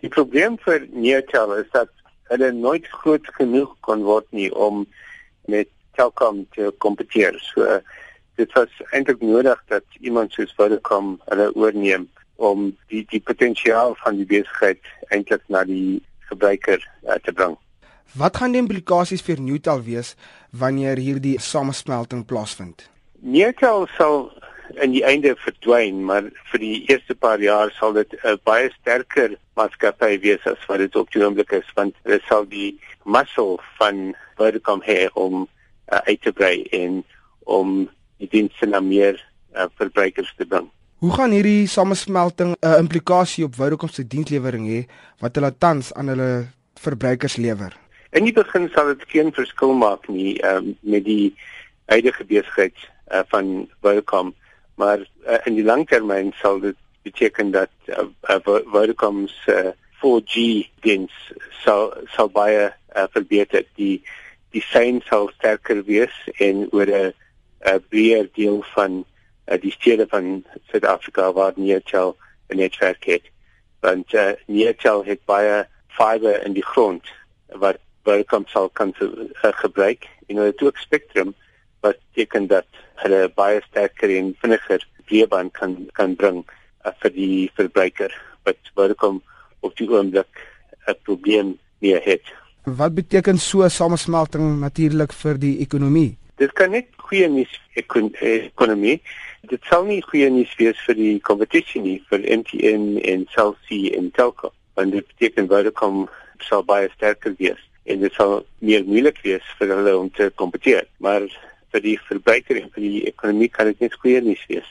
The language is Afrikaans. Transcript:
Die probleem vir Neotel is dat hulle nooit groot genoeg kon word nie om met Telkom te kompeteer. So dit was eintlik nodig dat iemand soos Vodacom hulle oorneem om die die potensiaal van die besigheid eintlik na die gebruiker uh, te bring. Wat gaan die implikasies vir Newtel wees wanneer hierdie samesmelting plaasvind? Newtel sal in die einde verdwyn, maar vir die eerste paar jaar sal dit 'n baie sterker maatskappy wees as wat dit op die oomblik is, want dit sal die muscle van Vodacom hê om uh, uit te brei en om die dienste na meer uh, verbruikers te bring. Hoe gaan hierdie samesmelting 'n uh, implikasie op Vodacom se dienslewering hê wat hulle tans aan hulle verbruikers lewer? In die begin sal dit geen verskil maak nie um, met die huidige besigheid uh, van Vodacom, maar uh, in die langtermyn sal dit beteken dat uh, uh, Vodacom's uh, 4G diens sal sal baie uh, verbeter. Die die sein sal sterker wees en oor 'n breër deel van uh, die stede van Suid-Afrika waar Neotel 'n netwerk het. Want uh, Neotel het baie fiber in die grond wat Vodacom sal kan uh, gebruik en hulle het ook spectrum wat teken dat hulle baie sterker en vinniger breëband kan kan bring uh, vir die verbruiker wat Vodacom op die oomblik 'n probleem mee het. Wat beteken so 'n samesmelting natuurlik vir die ekonomie? Dit kan net goeie nuus vir ekonomie. Dit sal nie goeie nuus wees vir die kompetisie nie vir MTN en Cell C en Telkom. Want dit beteken Vodacom sal baie sterker wees en dit sal meer moeilik wees vir hulle om te kompeteer. Maar vir die verbruiker en vir die ekonomie kan dit net goeie nuus wees.